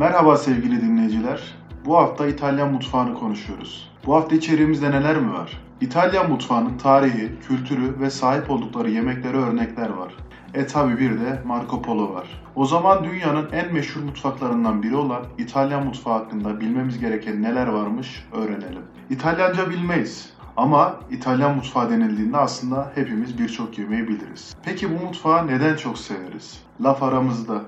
Merhaba sevgili dinleyiciler. Bu hafta İtalyan mutfağını konuşuyoruz. Bu hafta içeriğimizde neler mi var? İtalyan mutfağının tarihi, kültürü ve sahip oldukları yemeklere örnekler var. E tabi bir de Marco Polo var. O zaman dünyanın en meşhur mutfaklarından biri olan İtalyan mutfağı hakkında bilmemiz gereken neler varmış öğrenelim. İtalyanca bilmeyiz ama İtalyan mutfağı denildiğinde aslında hepimiz birçok yemeği biliriz. Peki bu mutfağı neden çok severiz? Laf aramızda.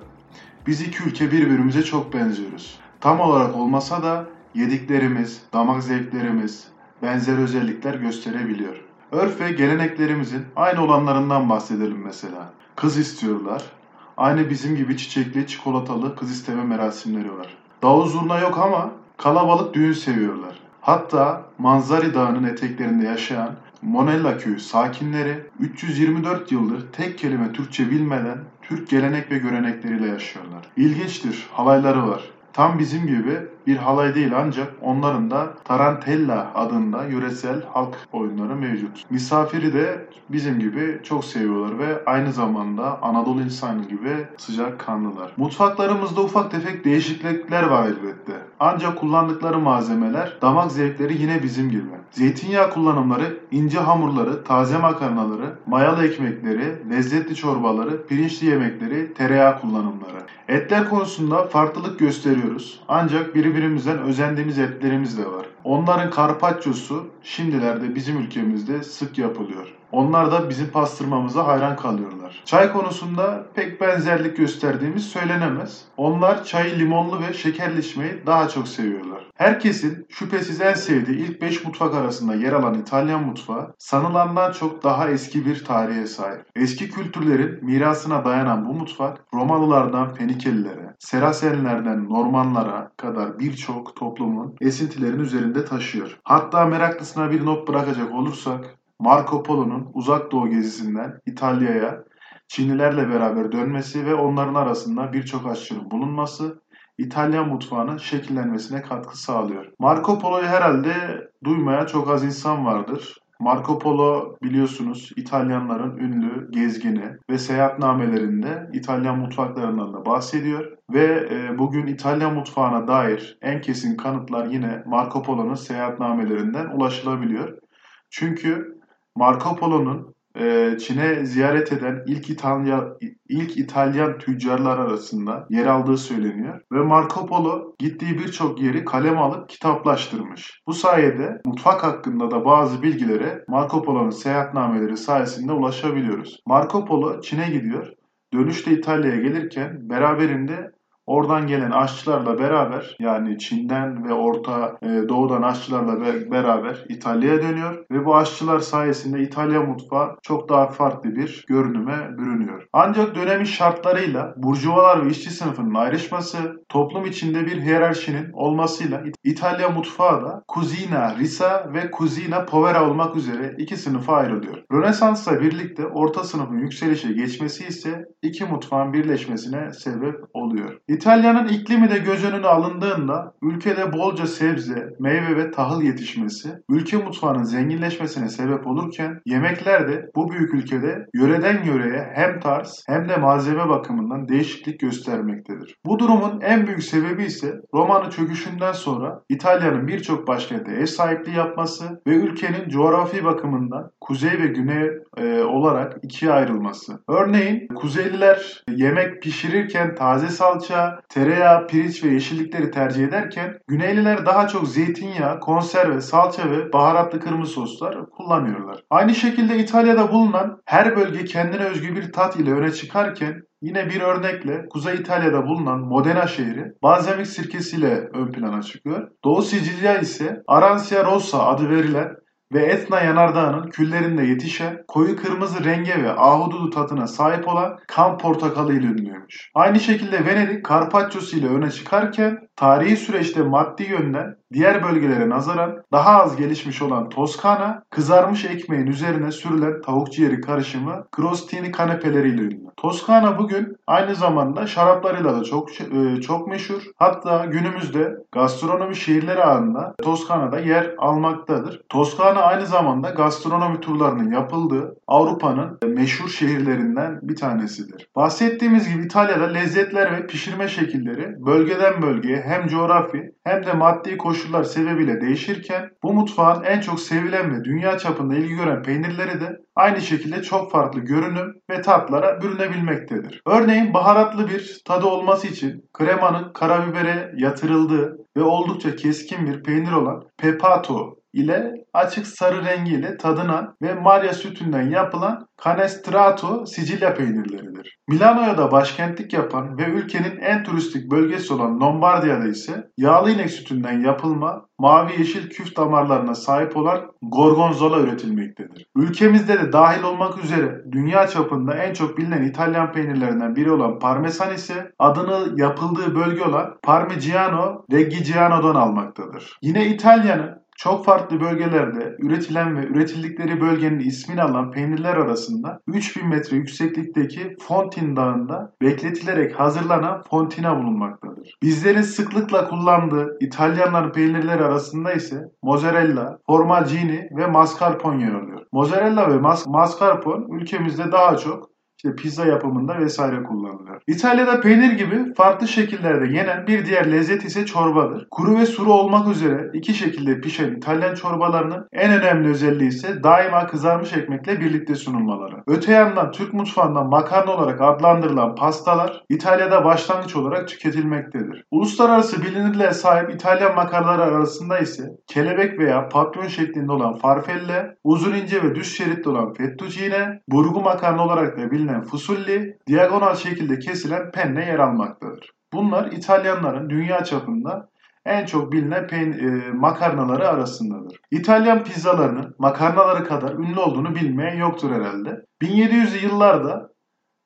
Biz iki ülke birbirimize çok benziyoruz. Tam olarak olmasa da yediklerimiz, damak zevklerimiz benzer özellikler gösterebiliyor. Örf ve geleneklerimizin aynı olanlarından bahsedelim mesela. Kız istiyorlar. Aynı bizim gibi çiçekli, çikolatalı kız isteme merasimleri var. Davul zurna yok ama kalabalık düğün seviyorlar. Hatta Manzari Dağı'nın eteklerinde yaşayan Monella köyü sakinleri 324 yıldır tek kelime Türkçe bilmeden Türk gelenek ve görenekleriyle yaşıyorlar. İlginçtir, halayları var. Tam bizim gibi bir halay değil ancak onların da Tarantella adında yöresel halk oyunları mevcut. Misafiri de bizim gibi çok seviyorlar ve aynı zamanda Anadolu insanı gibi sıcak kanlılar. Mutfaklarımızda ufak tefek değişiklikler var elbette. Ancak kullandıkları malzemeler, damak zevkleri yine bizim gibi. Zeytinyağı kullanımları, ince hamurları, taze makarnaları, mayalı ekmekleri, lezzetli çorbaları, pirinçli yemekleri, tereyağı kullanımları. Etler konusunda farklılık gösteriyoruz. Ancak birbirimizden özendiğimiz etlerimiz de var. Onların karpacciosu şimdilerde bizim ülkemizde sık yapılıyor. Onlar da bizim pastırmamıza hayran kalıyorlar. Çay konusunda pek benzerlik gösterdiğimiz söylenemez. Onlar çayı limonlu ve şekerli içmeyi daha çok seviyorlar. Herkesin şüphesiz en sevdiği ilk 5 mutfak arasında yer alan İtalyan mutfağı sanılandan çok daha eski bir tarihe sahip. Eski kültürlerin mirasına dayanan bu mutfak Romalılardan Fenikelilere, Serasenlerden Normanlara kadar birçok toplumun esintilerini üzerinde taşıyor. Hatta meraklısına bir not bırakacak olursak Marco Polo'nun uzak doğu gezisinden İtalya'ya Çinlilerle beraber dönmesi ve onların arasında birçok aşçının bulunması İtalyan mutfağının şekillenmesine katkı sağlıyor. Marco Polo'yu herhalde duymaya çok az insan vardır. Marco Polo biliyorsunuz İtalyanların ünlü gezgini ve seyahatnamelerinde İtalyan mutfaklarından da bahsediyor. Ve e, bugün İtalyan mutfağına dair en kesin kanıtlar yine Marco Polo'nun seyahatnamelerinden ulaşılabiliyor. Çünkü Marco Polo'nun e, Çin'e ziyaret eden ilk İtalyan ilk İtalyan tüccarlar arasında yer aldığı söyleniyor ve Marco Polo gittiği birçok yeri kalem alıp kitaplaştırmış. Bu sayede mutfak hakkında da bazı bilgilere Marco Polo'nun seyahatnameleri sayesinde ulaşabiliyoruz. Marco Polo Çin'e gidiyor. Dönüşte İtalya'ya gelirken beraberinde Oradan gelen aşçılarla beraber yani Çin'den ve Orta e, Doğu'dan aşçılarla beraber İtalya'ya dönüyor ve bu aşçılar sayesinde İtalya mutfağı çok daha farklı bir görünüme bürünüyor. Ancak dönemin şartlarıyla burjuvalar ve işçi sınıfının ayrışması, toplum içinde bir hiyerarşinin olmasıyla İtalya mutfağı da Cucina Risa ve Cucina Povera olmak üzere iki sınıfa ayrılıyor. Rönesans'la birlikte orta sınıfın yükselişe geçmesi ise iki mutfağın birleşmesine sebep oluyor. İtalya'nın iklimi de göz önüne alındığında ülkede bolca sebze, meyve ve tahıl yetişmesi ülke mutfağının zenginleşmesine sebep olurken yemekler de bu büyük ülkede yöreden yöreye hem tarz hem de malzeme bakımından değişiklik göstermektedir. Bu durumun en büyük sebebi ise Roma'nın çöküşünden sonra İtalya'nın birçok başkente ev sahipliği yapması ve ülkenin coğrafi bakımından kuzey ve güney e, olarak ikiye ayrılması. Örneğin Kuzeyliler yemek pişirirken taze salça, tereyağı, pirinç ve yeşillikleri tercih ederken Güneyliler daha çok zeytinyağı, konserve, salça ve baharatlı kırmızı soslar kullanıyorlar. Aynı şekilde İtalya'da bulunan her bölge kendine özgü bir tat ile öne çıkarken Yine bir örnekle Kuzey İtalya'da bulunan Modena şehri balzamik sirkesiyle ön plana çıkıyor. Doğu Sicilya ise Arancia Rossa adı verilen ve Etna yanardağının küllerinde yetişen koyu kırmızı renge ve ahududu tadına sahip olan kan portakalı ile ünlüymüş. Aynı şekilde Venedik Karpacciosu ile öne çıkarken tarihi süreçte maddi yönden diğer bölgelere nazaran daha az gelişmiş olan Toskana, kızarmış ekmeğin üzerine sürülen tavuk ciğeri karışımı crostini kanepeleriyle ünlü. Toskana bugün aynı zamanda şaraplarıyla da çok e, çok meşhur. Hatta günümüzde gastronomi şehirleri ağında Toskana'da yer almaktadır. Toskana aynı zamanda gastronomi turlarının yapıldığı Avrupa'nın meşhur şehirlerinden bir tanesidir. Bahsettiğimiz gibi İtalya'da lezzetler ve pişirme şekilleri bölgeden bölgeye hem coğrafi hem de maddi koşullar sebebiyle değişirken bu mutfağın en çok sevilen ve dünya çapında ilgi gören peynirleri de aynı şekilde çok farklı görünüm ve tatlara bürünebilmektedir. Örneğin baharatlı bir tadı olması için kremanın karabibere yatırıldığı ve oldukça keskin bir peynir olan pepato ile açık sarı rengiyle tadına ve Maria sütünden yapılan Canestrato Sicilya peynirleridir. Milano'ya da başkentlik yapan ve ülkenin en turistik bölgesi olan Lombardiya'da ise yağlı inek sütünden yapılma mavi yeşil küf damarlarına sahip olan gorgonzola üretilmektedir. Ülkemizde de dahil olmak üzere dünya çapında en çok bilinen İtalyan peynirlerinden biri olan parmesan ise adını yapıldığı bölge olan Parmigiano Reggiano'dan almaktadır. Yine İtalya'nın çok farklı bölgelerde üretilen ve üretildikleri bölgenin ismini alan peynirler arasında 3000 metre yükseklikteki Fontin Dağı'nda bekletilerek hazırlanan fontina bulunmaktadır. Bizlerin sıklıkla kullandığı İtalyanların peynirleri arasında ise mozzarella, formaggini ve mascarpone yer alıyor. Mozzarella ve mas mascarpone ülkemizde daha çok işte pizza yapımında vesaire kullanılıyor. İtalya'da peynir gibi farklı şekillerde yenen bir diğer lezzet ise çorbadır. Kuru ve suru olmak üzere iki şekilde pişen İtalyan çorbalarının en önemli özelliği ise daima kızarmış ekmekle birlikte sunulmaları. Öte yandan Türk mutfağında makarna olarak adlandırılan pastalar İtalya'da başlangıç olarak tüketilmektedir. Uluslararası bilinirliğe sahip İtalyan makarnaları arasında ise kelebek veya papyon şeklinde olan farfalle, uzun ince ve düz şeritli olan fettuccine, burgu makarna olarak da bilinen kesilen fusulli, diagonal şekilde kesilen penne yer almaktadır. Bunlar İtalyanların dünya çapında en çok bilinen peyn e, makarnaları arasındadır. İtalyan pizzalarının makarnaları kadar ünlü olduğunu bilmeyen yoktur herhalde. 1700'lü yıllarda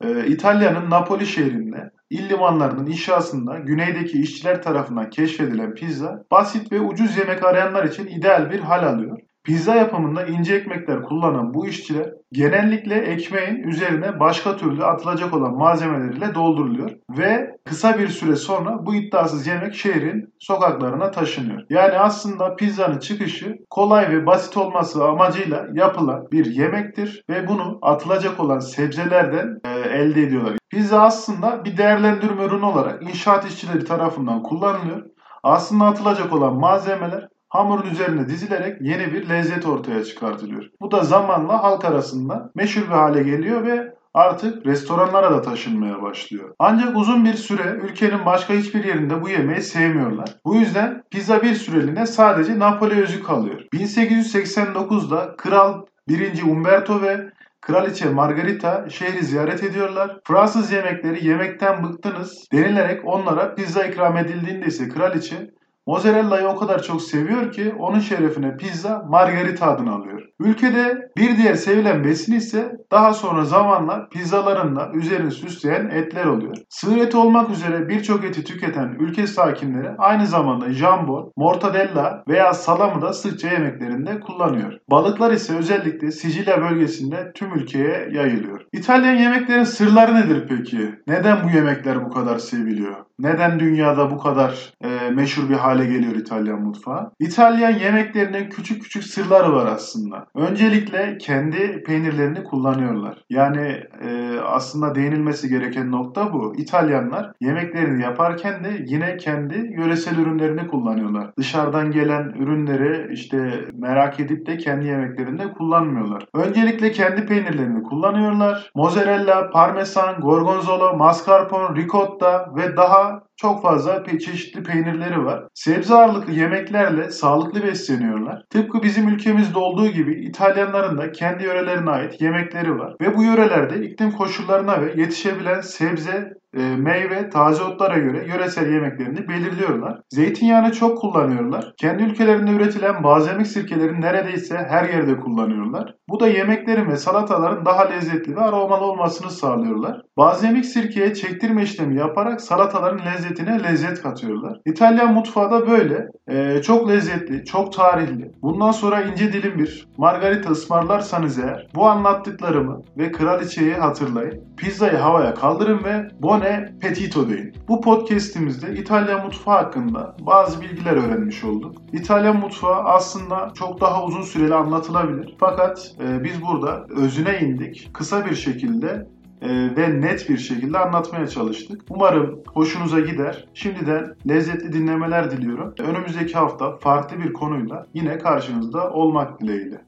e, İtalya'nın Napoli şehrinde il limanlarının inşasında güneydeki işçiler tarafından keşfedilen pizza basit ve ucuz yemek arayanlar için ideal bir hal alıyor. Pizza yapımında ince ekmekler kullanan bu işçiler genellikle ekmeğin üzerine başka türlü atılacak olan malzemeleriyle dolduruluyor ve kısa bir süre sonra bu iddiasız yemek şehrin sokaklarına taşınıyor. Yani aslında pizzanın çıkışı kolay ve basit olması amacıyla yapılan bir yemektir ve bunu atılacak olan sebzelerden e, elde ediyorlar. Pizza aslında bir değerlendirme ürünü olarak inşaat işçileri tarafından kullanılıyor. Aslında atılacak olan malzemeler hamurun üzerine dizilerek yeni bir lezzet ortaya çıkartılıyor. Bu da zamanla halk arasında meşhur bir hale geliyor ve artık restoranlara da taşınmaya başlıyor. Ancak uzun bir süre ülkenin başka hiçbir yerinde bu yemeği sevmiyorlar. Bu yüzden pizza bir süreliğine sadece Napoli özgü kalıyor. 1889'da Kral 1. Umberto ve Kraliçe Margarita şehri ziyaret ediyorlar. Fransız yemekleri yemekten bıktınız denilerek onlara pizza ikram edildiğinde ise kraliçe Mozzarella'yı o kadar çok seviyor ki onun şerefine pizza margarita adını alıyor. Ülkede bir diğer sevilen besin ise daha sonra zamanla pizzalarında üzerini süsleyen etler oluyor. Sığır eti olmak üzere birçok eti tüketen ülke sakinleri aynı zamanda jambon, mortadella veya salamı da sıkça yemeklerinde kullanıyor. Balıklar ise özellikle Sicilya bölgesinde tüm ülkeye yayılıyor. İtalyan yemeklerin sırları nedir peki? Neden bu yemekler bu kadar seviliyor? Neden dünyada bu kadar e, meşhur bir hale geliyor İtalyan mutfağı? İtalyan yemeklerinin küçük küçük sırları var aslında. Öncelikle kendi peynirlerini kullanıyorlar. Yani e, aslında değinilmesi gereken nokta bu. İtalyanlar yemeklerini yaparken de yine kendi yöresel ürünlerini kullanıyorlar. Dışarıdan gelen ürünleri işte merak edip de kendi yemeklerinde kullanmıyorlar. Öncelikle kendi peynirlerini kullanıyorlar. Mozzarella, parmesan, gorgonzola, mascarpone, ricotta ve daha çok fazla çeşitli peynirleri var. Sebze ağırlıklı yemeklerle sağlıklı besleniyorlar. Tıpkı bizim ülkemizde olduğu gibi İtalyanların da kendi yörelerine ait yemekleri var. Ve bu yörelerde iklim koşullarına ve yetişebilen sebze e, meyve, taze otlara göre yöresel yemeklerini belirliyorlar. Zeytinyağını çok kullanıyorlar. Kendi ülkelerinde üretilen balzamik sirkelerin neredeyse her yerde kullanıyorlar. Bu da yemeklerin ve salataların daha lezzetli ve aromalı olmasını sağlıyorlar. Balzamik sirkeye çektirme işlemi yaparak salataların lezzetine lezzet katıyorlar. İtalyan mutfağı da böyle. Ee, çok lezzetli, çok tarihli. Bundan sonra ince dilim bir margarita ısmarlarsanız eğer bu anlattıklarımı ve kraliçeyi hatırlayın. Pizzayı havaya kaldırın ve bon appetito deyin. Bu podcastimizde İtalyan mutfağı hakkında bazı bilgiler öğrenmiş olduk. İtalyan mutfağı aslında çok daha uzun süreli anlatılabilir. Fakat e, biz burada özüne indik. Kısa bir şekilde e, ve net bir şekilde anlatmaya çalıştık. Umarım hoşunuza gider. Şimdiden lezzetli dinlemeler diliyorum. Önümüzdeki hafta farklı bir konuyla yine karşınızda olmak dileğiyle.